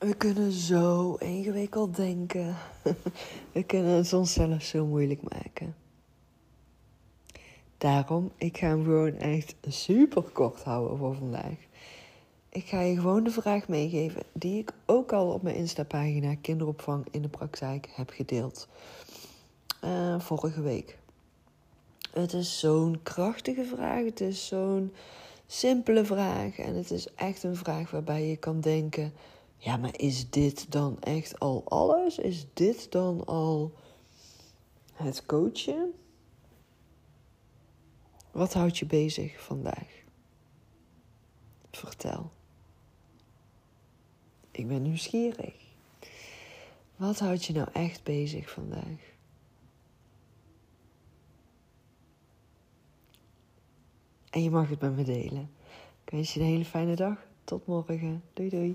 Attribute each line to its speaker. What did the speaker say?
Speaker 1: We kunnen zo ingewikkeld denken. We kunnen het ons zelf zo moeilijk maken. Daarom, ik ga hem gewoon echt super kort houden voor vandaag. Ik ga je gewoon de vraag meegeven die ik ook al op mijn Insta-pagina Kinderopvang in de Praktijk heb gedeeld. Uh, vorige week. Het is zo'n krachtige vraag. Het is zo'n simpele vraag. En het is echt een vraag waarbij je kan denken: ja, maar is dit dan echt al alles? Is dit dan al het coachen? Wat houdt je bezig vandaag? Vertel. Ik ben nieuwsgierig. Wat houdt je nou echt bezig vandaag? En je mag het met me delen. Ik wens je een hele fijne dag. Tot morgen. Doei doei.